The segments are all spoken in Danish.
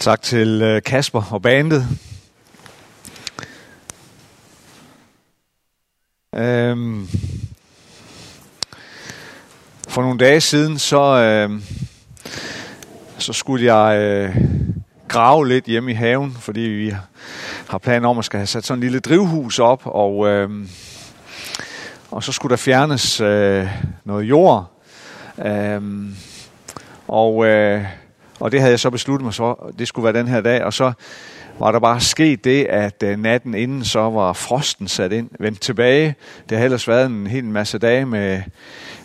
Tak til øh, Kasper og bandet. Øhm, for nogle dage siden, så, øh, så skulle jeg øh, grave lidt hjemme i haven, fordi vi har planer om at skal have sat sådan en lille drivhus op, og, øh, og så skulle der fjernes øh, noget jord. Øh, og, øh, og det havde jeg så besluttet mig så, det skulle være den her dag, og så var der bare sket det, at øh, natten inden så var frosten sat ind, vendt tilbage. Det har ellers været en hel masse dage med,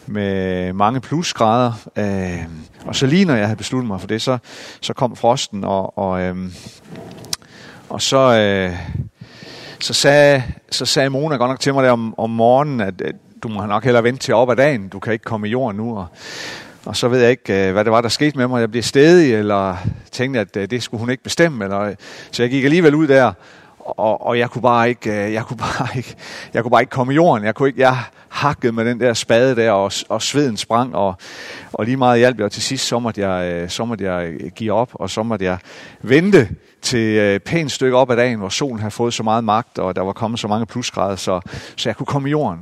med mange plusgrader. Øh, og så lige når jeg havde besluttet mig for det, så, så kom frosten, og, og, øh, og så, øh, så, sagde, så sagde Mona godt nok til mig der om, om morgenen, at, at du må nok hellere vente til op ad dagen, du kan ikke komme i jorden nu. Og, og så ved jeg ikke, øh, hvad det var, der skete med mig. Jeg blev stedig, eller tænkte, at øh, det skulle hun ikke bestemme. Eller, øh, så jeg gik alligevel ud der, og, og jeg kunne bare ikke, jeg kunne bare ikke, jeg kunne bare ikke komme i jorden. Jeg kunne ikke, jeg hakkede med den der spade der, og, og sveden sprang, og, og lige meget hjalp jeg, og til sidst så måtte, jeg, så måtte jeg give op, og så måtte jeg vente til et pænt stykke op ad dagen, hvor solen havde fået så meget magt, og der var kommet så mange plusgrader, så, så jeg kunne komme i jorden.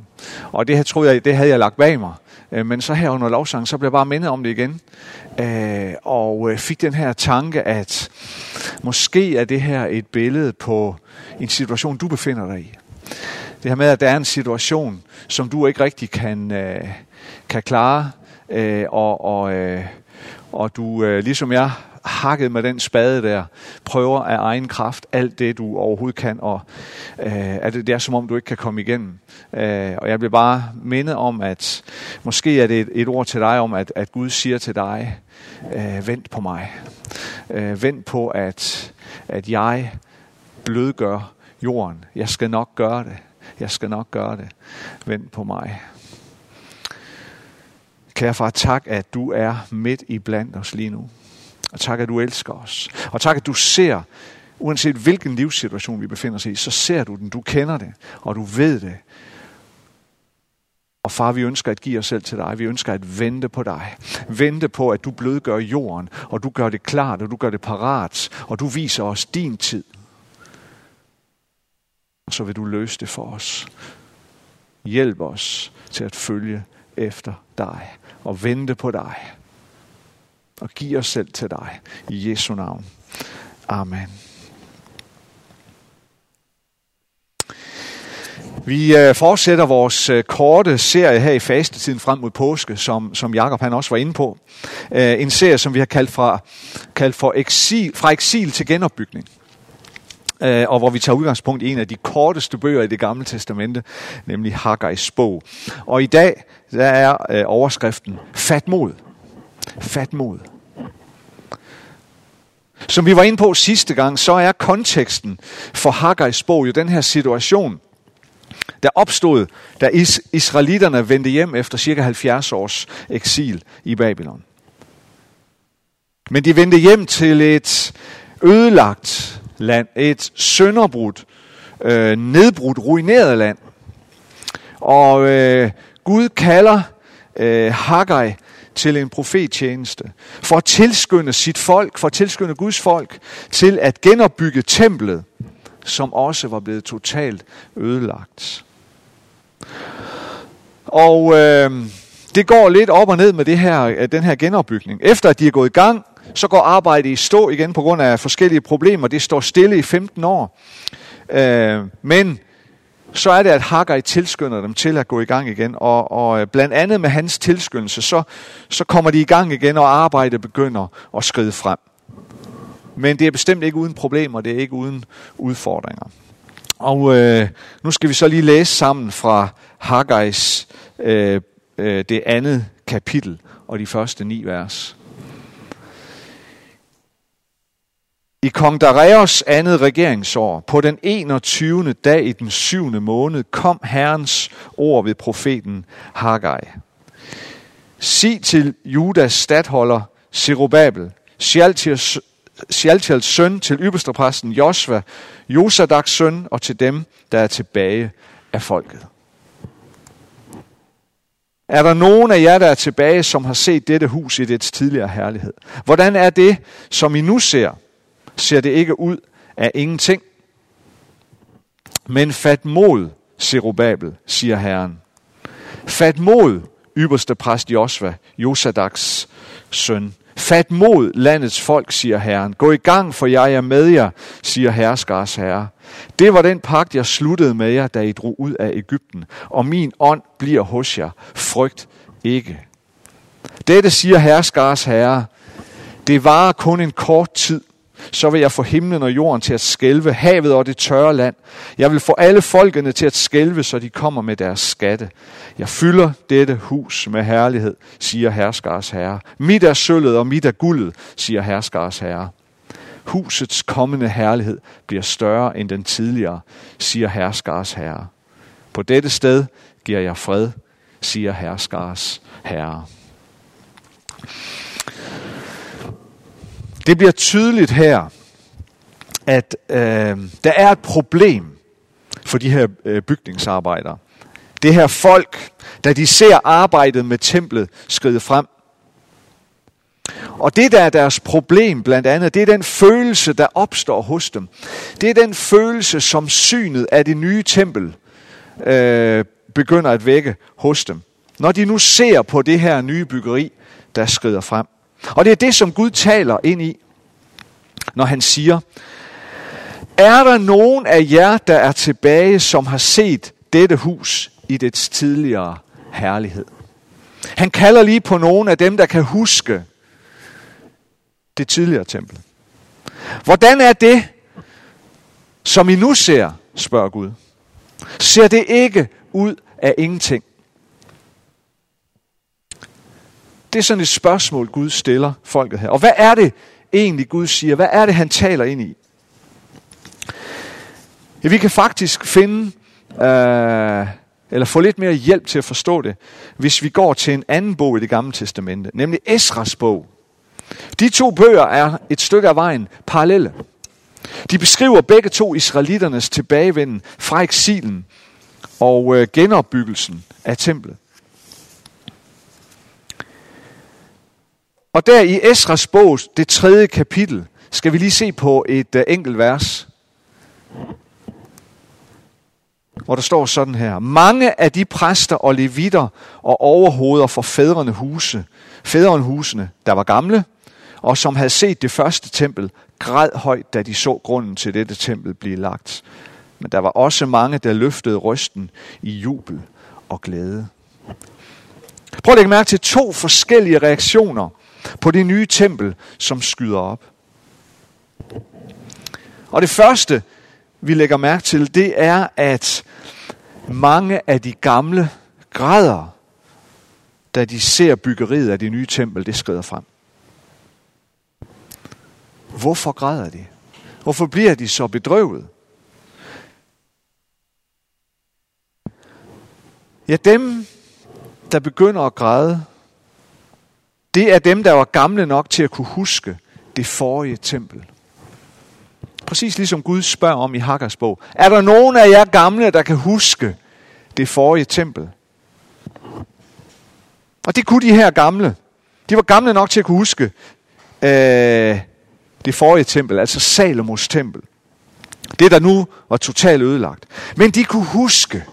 Og det her troede jeg, det havde jeg lagt bag mig. Øh, men så her under lovsang, så blev jeg bare mindet om det igen. Øh, og øh, fik den her tanke, at måske er det her et billede på en situation, du befinder dig i. Det her med, at der er en situation, som du ikke rigtig kan, kan klare, og, og, og du, ligesom jeg, hakket med den spade der, prøver af egen kraft alt det, du overhovedet kan, og øh, at det, det er som om, du ikke kan komme igennem. Øh, og jeg bliver bare mindet om, at måske er det et, et ord til dig om, at, at Gud siger til dig, øh, vent på mig. Øh, vent på, at, at jeg blødgør jorden. Jeg skal nok gøre det. Jeg skal nok gøre det. Vent på mig. Kære far, tak, at du er midt i blandt os lige nu. Og tak, at du elsker os. Og tak, at du ser, uanset hvilken livssituation vi befinder os i, så ser du den, du kender det, og du ved det. Og far, vi ønsker at give os selv til dig. Vi ønsker at vente på dig. Vente på, at du blødgør jorden, og du gør det klart, og du gør det parat, og du viser os din tid. Og så vil du løse det for os. Hjælp os til at følge efter dig og vente på dig og give os selv til dig. I Jesu navn. Amen. Vi øh, fortsætter vores øh, korte serie her i fastetiden frem mod påske, som, som Jakob han også var inde på. Øh, en serie, som vi har kaldt, fra, kaldt for eksil, fra eksil til genopbygning. Og hvor vi tager udgangspunkt i en af de korteste bøger i det gamle testamente, nemlig Haggai's bog. Og i dag der er overskriften Fat mod. Fat mod. Som vi var inde på sidste gang, så er konteksten for Haggai's bog jo den her situation, der opstod, da is- israelitterne vendte hjem efter cirka 70 års eksil i Babylon. Men de vendte hjem til et ødelagt land, et sønderbrudt, øh, nedbrudt, ruineret land. Og øh, Gud kalder øh, Haggai til en profettjeneste, for at tilskynde sit folk, for at tilskynde Guds folk til at genopbygge templet, som også var blevet totalt ødelagt. Og øh, det går lidt op og ned med det her, øh, den her genopbygning. Efter at de er gået i gang, så går arbejdet i stå igen på grund af forskellige problemer. Det står stille i 15 år. Øh, men så er det, at Haggai tilskynder dem til at gå i gang igen. Og, og øh, blandt andet med hans tilskyndelse, så, så kommer de i gang igen, og arbejdet begynder at skride frem. Men det er bestemt ikke uden problemer, det er ikke uden udfordringer. Og øh, nu skal vi så lige læse sammen fra Haggais øh, øh, det andet kapitel og de første ni vers. I kong Dareios andet regeringsår, på den 21. dag i den syvende måned, kom Herrens ord ved profeten Haggai. Sig til Judas stadholder Zerubabel, Sjaltiels søn til ypperstepræsten Josva, Josadaks søn og til dem, der er tilbage af folket. Er der nogen af jer, der er tilbage, som har set dette hus i dets tidligere herlighed? Hvordan er det, som I nu ser? Ser det ikke ud af ingenting. Men fat mod, Zerubabel, siger Herren. Fat mod, ypperste præst Josva, Josadaks søn. Fat mod landets folk, siger Herren. Gå i gang, for jeg er med jer, siger herskars herre. Det var den pagt, jeg sluttede med jer, da I drog ud af Ægypten. Og min ånd bliver hos jer. Frygt ikke. Dette siger herskars herre. Det varer kun en kort tid så vil jeg få himlen og jorden til at skælve, havet og det tørre land. Jeg vil få alle folkene til at skælve, så de kommer med deres skatte. Jeg fylder dette hus med herlighed, siger herskars herre. Mit er sølvet og mit er guldet, siger herskars herre. Husets kommende herlighed bliver større end den tidligere, siger herskars herre. På dette sted giver jeg fred, siger herskars herre. Det bliver tydeligt her, at øh, der er et problem for de her øh, bygningsarbejdere. Det her folk, da de ser arbejdet med templet skride frem. Og det, der er deres problem blandt andet, det er den følelse, der opstår hos dem. Det er den følelse, som synet af det nye tempel øh, begynder at vække hos dem. Når de nu ser på det her nye byggeri, der skrider frem. Og det er det, som Gud taler ind i, når han siger, er der nogen af jer, der er tilbage, som har set dette hus i dets tidligere herlighed? Han kalder lige på nogen af dem, der kan huske det tidligere tempel. Hvordan er det, som I nu ser, spørger Gud? Ser det ikke ud af ingenting? Det er sådan et spørgsmål, Gud stiller folket her. Og hvad er det egentlig, Gud siger? Hvad er det, han taler ind i? Ja, vi kan faktisk finde, øh, eller få lidt mere hjælp til at forstå det, hvis vi går til en anden bog i det gamle testamente, nemlig Esras bog. De to bøger er et stykke af vejen parallelle. De beskriver begge to israeliternes tilbagevenden fra eksilen og øh, genopbyggelsen af templet. Og der i Esras bog, det tredje kapitel, skal vi lige se på et uh, enkelt vers. Hvor der står sådan her. Mange af de præster og levitter og overhoveder for fædrene huse, fædrene husene, der var gamle, og som havde set det første tempel, græd højt, da de så grunden til dette tempel blive lagt. Men der var også mange, der løftede rysten i jubel og glæde. Prøv at lægge mærke til to forskellige reaktioner på det nye tempel, som skyder op. Og det første, vi lægger mærke til, det er, at mange af de gamle græder, da de ser byggeriet af det nye tempel, det skrider frem. Hvorfor græder de? Hvorfor bliver de så bedrøvet? Ja, dem, der begynder at græde, det er dem, der var gamle nok til at kunne huske det forrige tempel. Præcis ligesom Gud spørger om i Hakkers bog. Er der nogen af jer gamle, der kan huske det forrige tempel? Og det kunne de her gamle. De var gamle nok til at kunne huske øh, det forrige tempel, altså Salomos tempel. Det, der nu var totalt ødelagt. Men de kunne huske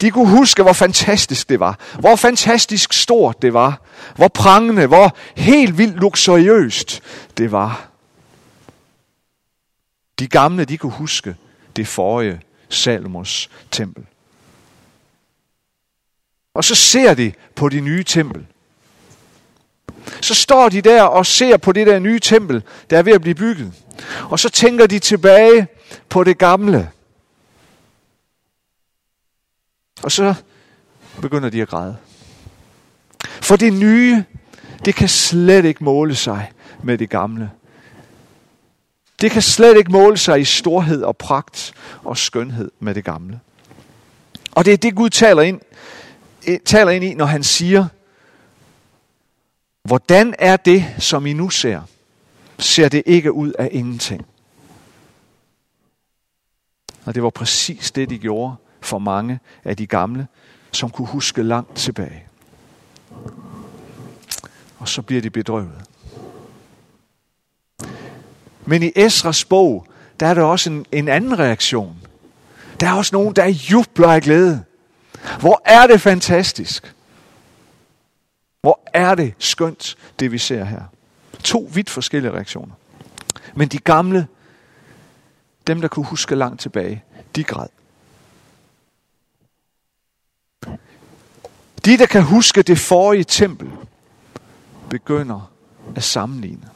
de kunne huske, hvor fantastisk det var. Hvor fantastisk stort det var. Hvor prangende, hvor helt vildt luksuriøst det var. De gamle, de kunne huske det forrige Salomos tempel. Og så ser de på det nye tempel. Så står de der og ser på det der nye tempel, der er ved at blive bygget. Og så tænker de tilbage på det gamle. Og så begynder de at græde. For det nye, det kan slet ikke måle sig med det gamle. Det kan slet ikke måle sig i storhed og pragt og skønhed med det gamle. Og det er det, Gud taler ind, eh, taler ind i, når han siger, hvordan er det, som I nu ser? Ser det ikke ud af ingenting? Og det var præcis det, de gjorde for mange af de gamle, som kunne huske langt tilbage. Og så bliver de bedrøvet. Men i Esras bog, der er der også en, en anden reaktion. Der er også nogen, der jubler af glæde. Hvor er det fantastisk. Hvor er det skønt, det vi ser her. To vidt forskellige reaktioner. Men de gamle, dem der kunne huske langt tilbage, de græd. De, der kan huske det forrige tempel, begynder at sammenligne.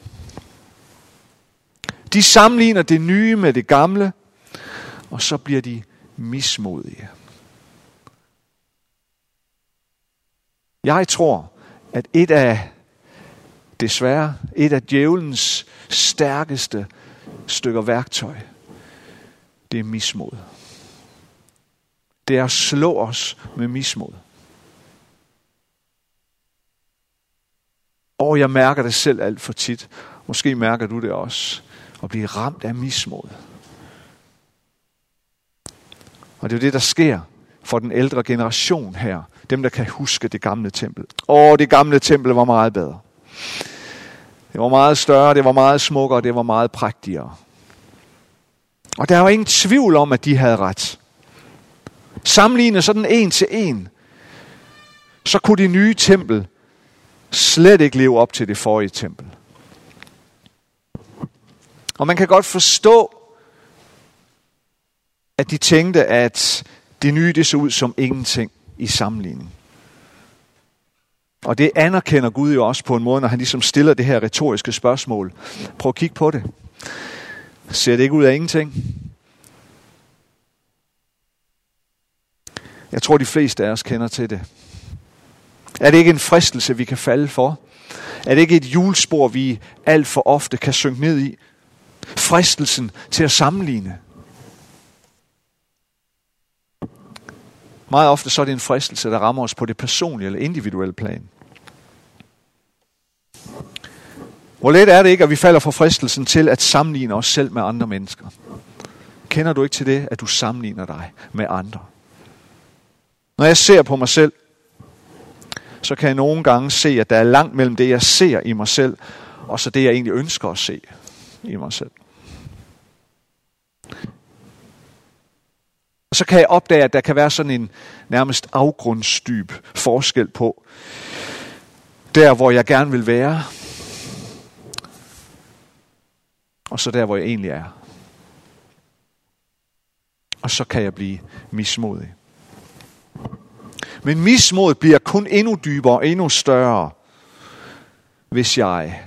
De sammenligner det nye med det gamle, og så bliver de mismodige. Jeg tror, at et af, desværre, et af djævelens stærkeste stykker værktøj, det er mismod. Det er at slå os med mismod. Og jeg mærker det selv alt for tit. Måske mærker du det også. At blive ramt af mismod. Og det er jo det, der sker for den ældre generation her. Dem, der kan huske det gamle tempel. Åh, det gamle tempel var meget bedre. Det var meget større, det var meget smukkere, det var meget prægtigere. Og der var ingen tvivl om, at de havde ret. Sammenlignet sådan en til en, så kunne det nye tempel slet ikke leve op til det forrige tempel. Og man kan godt forstå, at de tænkte, at det nye det så ud som ingenting i sammenligning. Og det anerkender Gud jo også på en måde, når han ligesom stiller det her retoriske spørgsmål. Prøv at kigge på det. Ser det ikke ud af ingenting? Jeg tror, de fleste af os kender til det. Er det ikke en fristelse, vi kan falde for? Er det ikke et julespor, vi alt for ofte kan synke ned i? Fristelsen til at sammenligne. Meget ofte så er det en fristelse, der rammer os på det personlige eller individuelle plan. Hvor let er det ikke, at vi falder for fristelsen til at sammenligne os selv med andre mennesker? Kender du ikke til det, at du sammenligner dig med andre? Når jeg ser på mig selv, så kan jeg nogle gange se, at der er langt mellem det, jeg ser i mig selv, og så det, jeg egentlig ønsker at se i mig selv. Og så kan jeg opdage, at der kan være sådan en nærmest afgrundsdyb forskel på, der hvor jeg gerne vil være, og så der hvor jeg egentlig er. Og så kan jeg blive mismodig. Men mismodet bliver kun endnu dybere og endnu større, hvis jeg,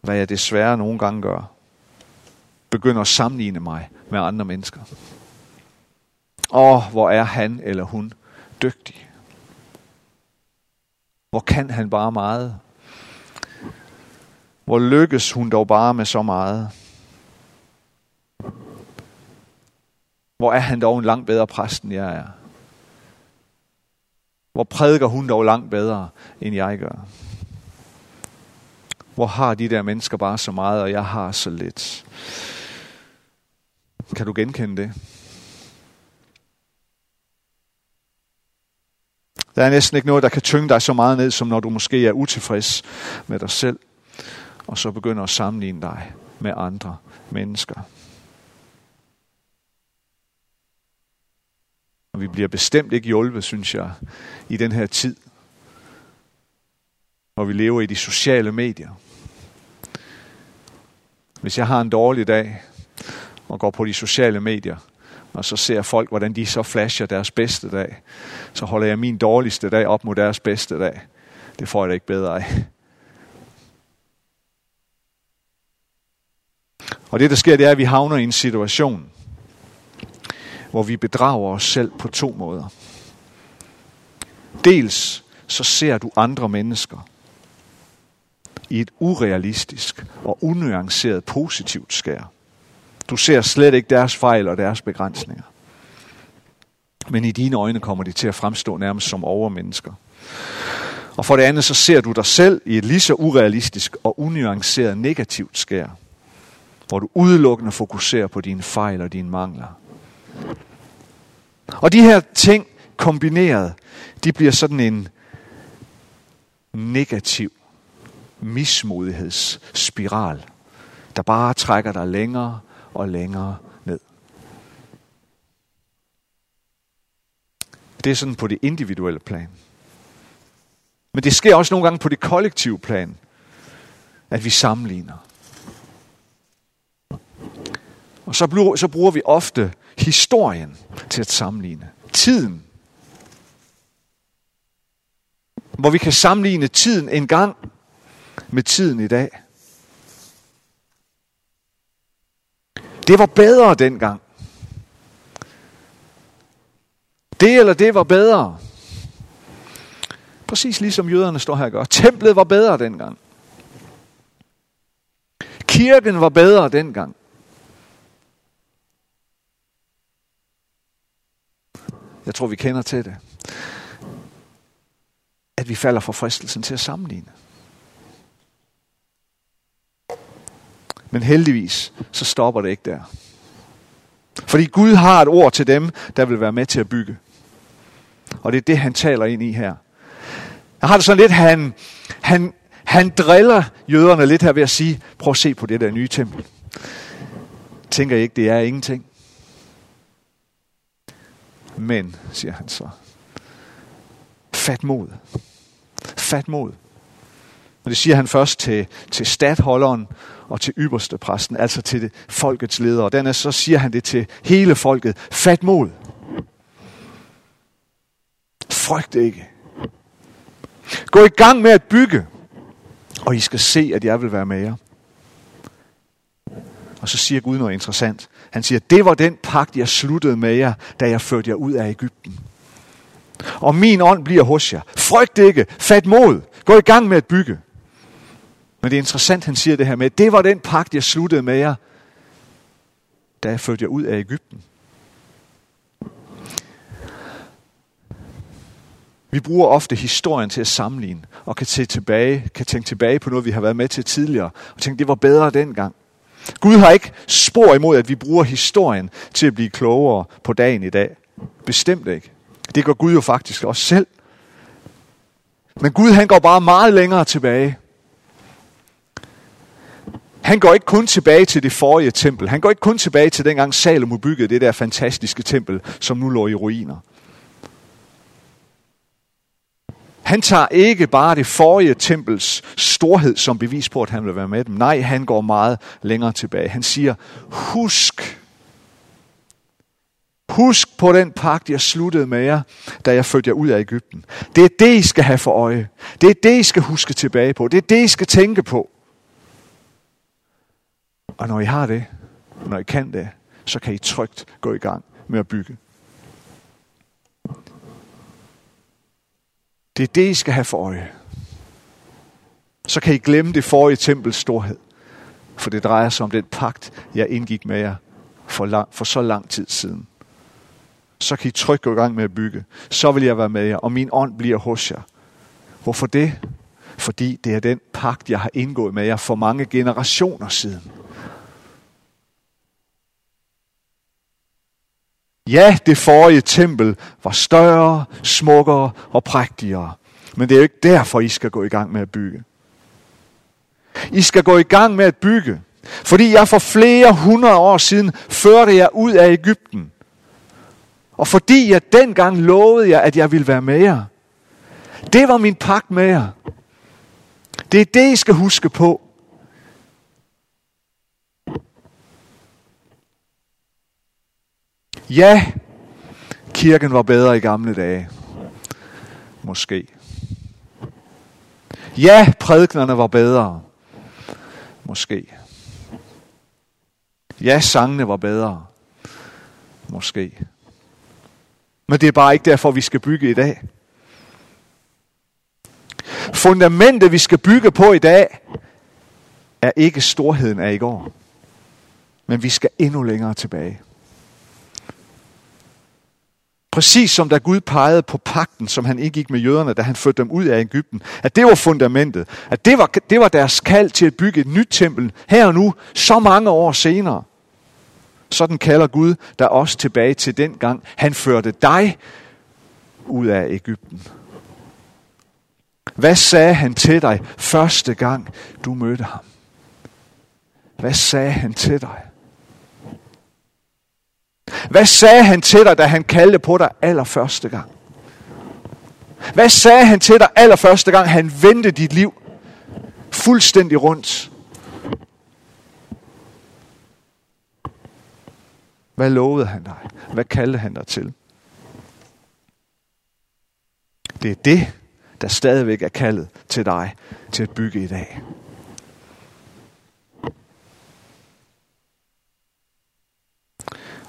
hvad jeg desværre nogle gange gør, begynder at sammenligne mig med andre mennesker. Og hvor er han eller hun dygtig. Hvor kan han bare meget. Hvor lykkes hun dog bare med så meget. Hvor er han dog en langt bedre præst, end jeg er. Hvor prædiker hun dog langt bedre, end jeg gør. Hvor har de der mennesker bare så meget, og jeg har så lidt. Kan du genkende det? Der er næsten ikke noget, der kan tynge dig så meget ned, som når du måske er utilfreds med dig selv, og så begynder at sammenligne dig med andre mennesker. Og vi bliver bestemt ikke hjulpet, synes jeg, i den her tid, hvor vi lever i de sociale medier. Hvis jeg har en dårlig dag og går på de sociale medier, og så ser folk, hvordan de så flasher deres bedste dag, så holder jeg min dårligste dag op mod deres bedste dag. Det får jeg da ikke bedre af. Og det, der sker, det er, at vi havner i en situation, hvor vi bedrager os selv på to måder. Dels så ser du andre mennesker i et urealistisk og unuanceret positivt skær. Du ser slet ikke deres fejl og deres begrænsninger. Men i dine øjne kommer de til at fremstå nærmest som overmennesker. Og for det andet, så ser du dig selv i et lige så urealistisk og unuanceret negativt skær, hvor du udelukkende fokuserer på dine fejl og dine mangler. Og de her ting kombineret, de bliver sådan en negativ mismodighedsspiral, der bare trækker dig længere og længere ned. Det er sådan på det individuelle plan. Men det sker også nogle gange på det kollektive plan, at vi sammenligner. Og så, bruger, så bruger vi ofte historien til at sammenligne. Tiden. Hvor vi kan sammenligne tiden en gang med tiden i dag. Det var bedre dengang. Det eller det var bedre. Præcis ligesom jøderne står her og gør. Templet var bedre dengang. Kirken var bedre dengang. Jeg tror, vi kender til det. At vi falder for fristelsen til at sammenligne. Men heldigvis, så stopper det ikke der. Fordi Gud har et ord til dem, der vil være med til at bygge. Og det er det, han taler ind i her. Jeg har det sådan lidt, han, han, han driller jøderne lidt her ved at sige, prøv at se på det der nye tempel. Tænker I ikke, det er ingenting? Men, siger han så, fat mod. Fat mod. Og det siger han først til, til stadholderen og til ypperste præsten, altså til det, folkets leder. Og dernæst så siger han det til hele folket. Fat mod. Frygt ikke. Gå i gang med at bygge, og I skal se, at jeg vil være med jer. Og så siger Gud noget interessant. Han siger, det var den pagt, jeg sluttede med jer, da jeg førte jer ud af Ægypten. Og min ånd bliver hos jer. Frygt ikke, fat mod, gå i gang med at bygge. Men det er interessant, han siger det her med, det var den pagt, jeg sluttede med jer, da jeg førte jer ud af Ægypten. Vi bruger ofte historien til at sammenligne, og kan, se tilbage, kan tænke tilbage på noget, vi har været med til tidligere, og tænke, det var bedre dengang. Gud har ikke spor imod, at vi bruger historien til at blive klogere på dagen i dag. Bestemt ikke. Det gør Gud jo faktisk også selv. Men Gud han går bare meget længere tilbage. Han går ikke kun tilbage til det forrige tempel. Han går ikke kun tilbage til dengang Salomo byggede det der fantastiske tempel, som nu lå i ruiner. Han tager ikke bare det forrige tempels storhed som bevis på, at han vil være med dem. Nej, han går meget længere tilbage. Han siger, husk, husk på den pagt, jeg sluttede med jer, da jeg førte jer ud af Ægypten. Det er det, I skal have for øje. Det er det, I skal huske tilbage på. Det er det, I skal tænke på. Og når I har det, når I kan det, så kan I trygt gå i gang med at bygge. Det er det, I skal have for øje. Så kan I glemme det forrige tempels storhed. For det drejer sig om den pagt, jeg indgik med jer for, lang, for så lang tid siden. Så kan I trygt gå i gang med at bygge. Så vil jeg være med jer, og min ånd bliver hos jer. Hvorfor det? Fordi det er den pagt, jeg har indgået med jer for mange generationer siden. Ja, det forrige tempel var større, smukkere og prægtigere. Men det er jo ikke derfor, I skal gå i gang med at bygge. I skal gå i gang med at bygge, fordi jeg for flere hundrede år siden førte jer ud af Ægypten. Og fordi jeg dengang lovede jer, at jeg ville være med jer. Det var min pagt med jer. Det er det, I skal huske på. Ja, kirken var bedre i gamle dage. Måske. Ja, prædiknerne var bedre. Måske. Ja, sangene var bedre. Måske. Men det er bare ikke derfor, vi skal bygge i dag. Fundamentet, vi skal bygge på i dag, er ikke storheden af i går. Men vi skal endnu længere tilbage. Præcis som da Gud pegede på pakten, som han indgik med jøderne, da han førte dem ud af Ægypten. At det var fundamentet. At det var, det var deres kald til at bygge et nyt tempel her og nu, så mange år senere. Sådan kalder Gud der også tilbage til den gang, han førte dig ud af Ægypten. Hvad sagde han til dig første gang, du mødte ham? Hvad sagde han til dig? Hvad sagde han til dig, da han kaldte på dig allerførste gang? Hvad sagde han til dig allerførste gang, han vendte dit liv fuldstændig rundt? Hvad lovede han dig? Hvad kaldte han dig til? Det er det, der stadigvæk er kaldet til dig til at bygge i dag.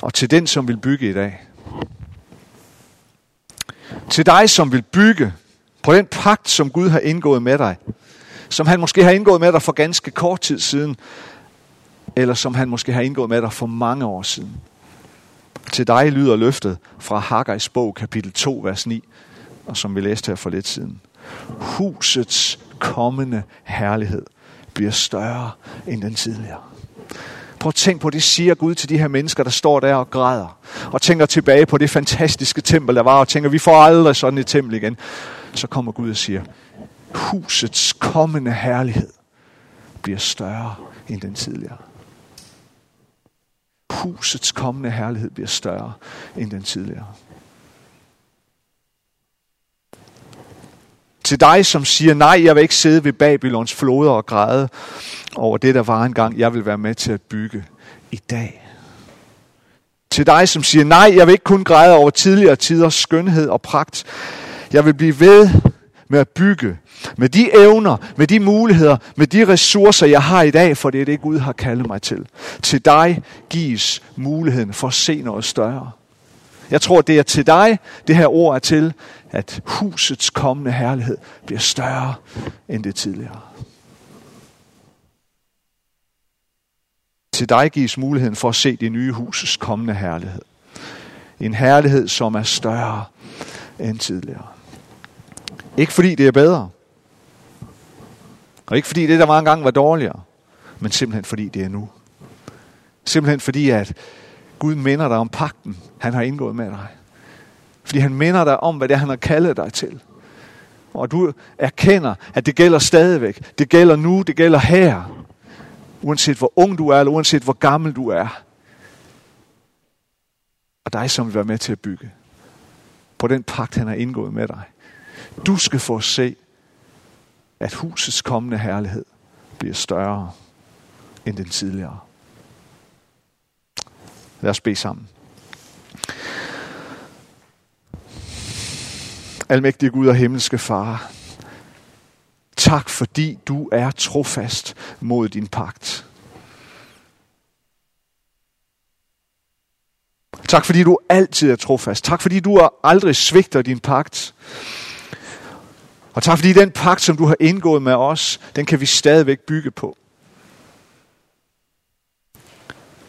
Og til den, som vil bygge i dag. Til dig, som vil bygge på den pagt, som Gud har indgået med dig. Som han måske har indgået med dig for ganske kort tid siden. Eller som han måske har indgået med dig for mange år siden. Til dig lyder løftet fra Haggai's bog, kapitel 2, vers 9, og som vi læste her for lidt siden. Husets kommende herlighed bliver større end den tidligere. Prøv at tænk på, det siger Gud til de her mennesker, der står der og græder. Og tænker tilbage på det fantastiske tempel, der var, og tænker, vi får aldrig sådan et tempel igen. Så kommer Gud og siger, husets kommende herlighed bliver større end den tidligere. Husets kommende herlighed bliver større end den tidligere. Til dig, som siger, nej, jeg vil ikke sidde ved Babylons floder og græde over det, der var engang. Jeg vil være med til at bygge i dag. Til dig, som siger, nej, jeg vil ikke kun græde over tidligere tiders skønhed og pragt. Jeg vil blive ved med at bygge med de evner, med de muligheder, med de ressourcer, jeg har i dag, for det er det, Gud har kaldet mig til. Til dig gives muligheden for at se noget større. Jeg tror, det er til dig, det her ord er til, at husets kommende herlighed bliver større end det tidligere. Til dig gives muligheden for at se det nye husets kommende herlighed. En herlighed, som er større end tidligere. Ikke fordi det er bedre. Og ikke fordi det, der var engang, var dårligere. Men simpelthen fordi det er nu. Simpelthen fordi, at Gud minder dig om pakten, han har indgået med dig. Fordi han minder dig om, hvad det er, han har kaldet dig til. Og du erkender, at det gælder stadigvæk. Det gælder nu, det gælder her. Uanset hvor ung du er, eller uanset hvor gammel du er. Og dig, som vil være med til at bygge. På den pagt, han har indgået med dig. Du skal få se, at husets kommende herlighed bliver større end den tidligere. Lad os bede sammen. Almægtige Gud og himmelske Far, tak fordi du er trofast mod din pagt. Tak fordi du altid er trofast. Tak fordi du aldrig svigter din pagt. Og tak fordi den pagt, som du har indgået med os, den kan vi stadigvæk bygge på.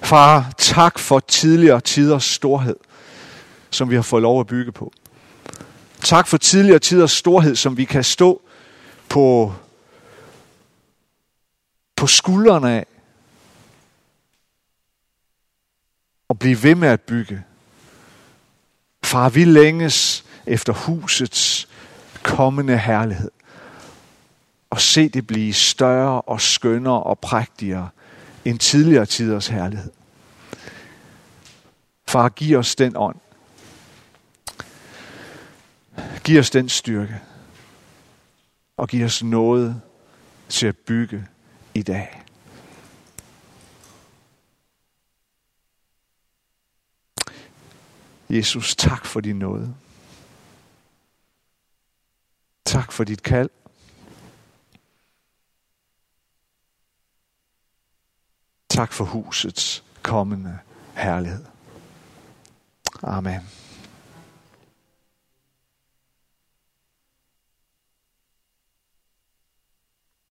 Far, tak for tidligere tiders storhed, som vi har fået lov at bygge på. Tak for tidligere tiders storhed, som vi kan stå på, på skuldrene af. Og blive ved med at bygge. Far, vi længes efter husets kommende herlighed. Og se det blive større og skønnere og prægtigere end tidligere tiders herlighed. Far, giv os den ånd. Giv os den styrke. Og giv os noget til at bygge i dag. Jesus, tak for din nåde. Tak for dit kald. Tak for husets kommende herlighed. Amen.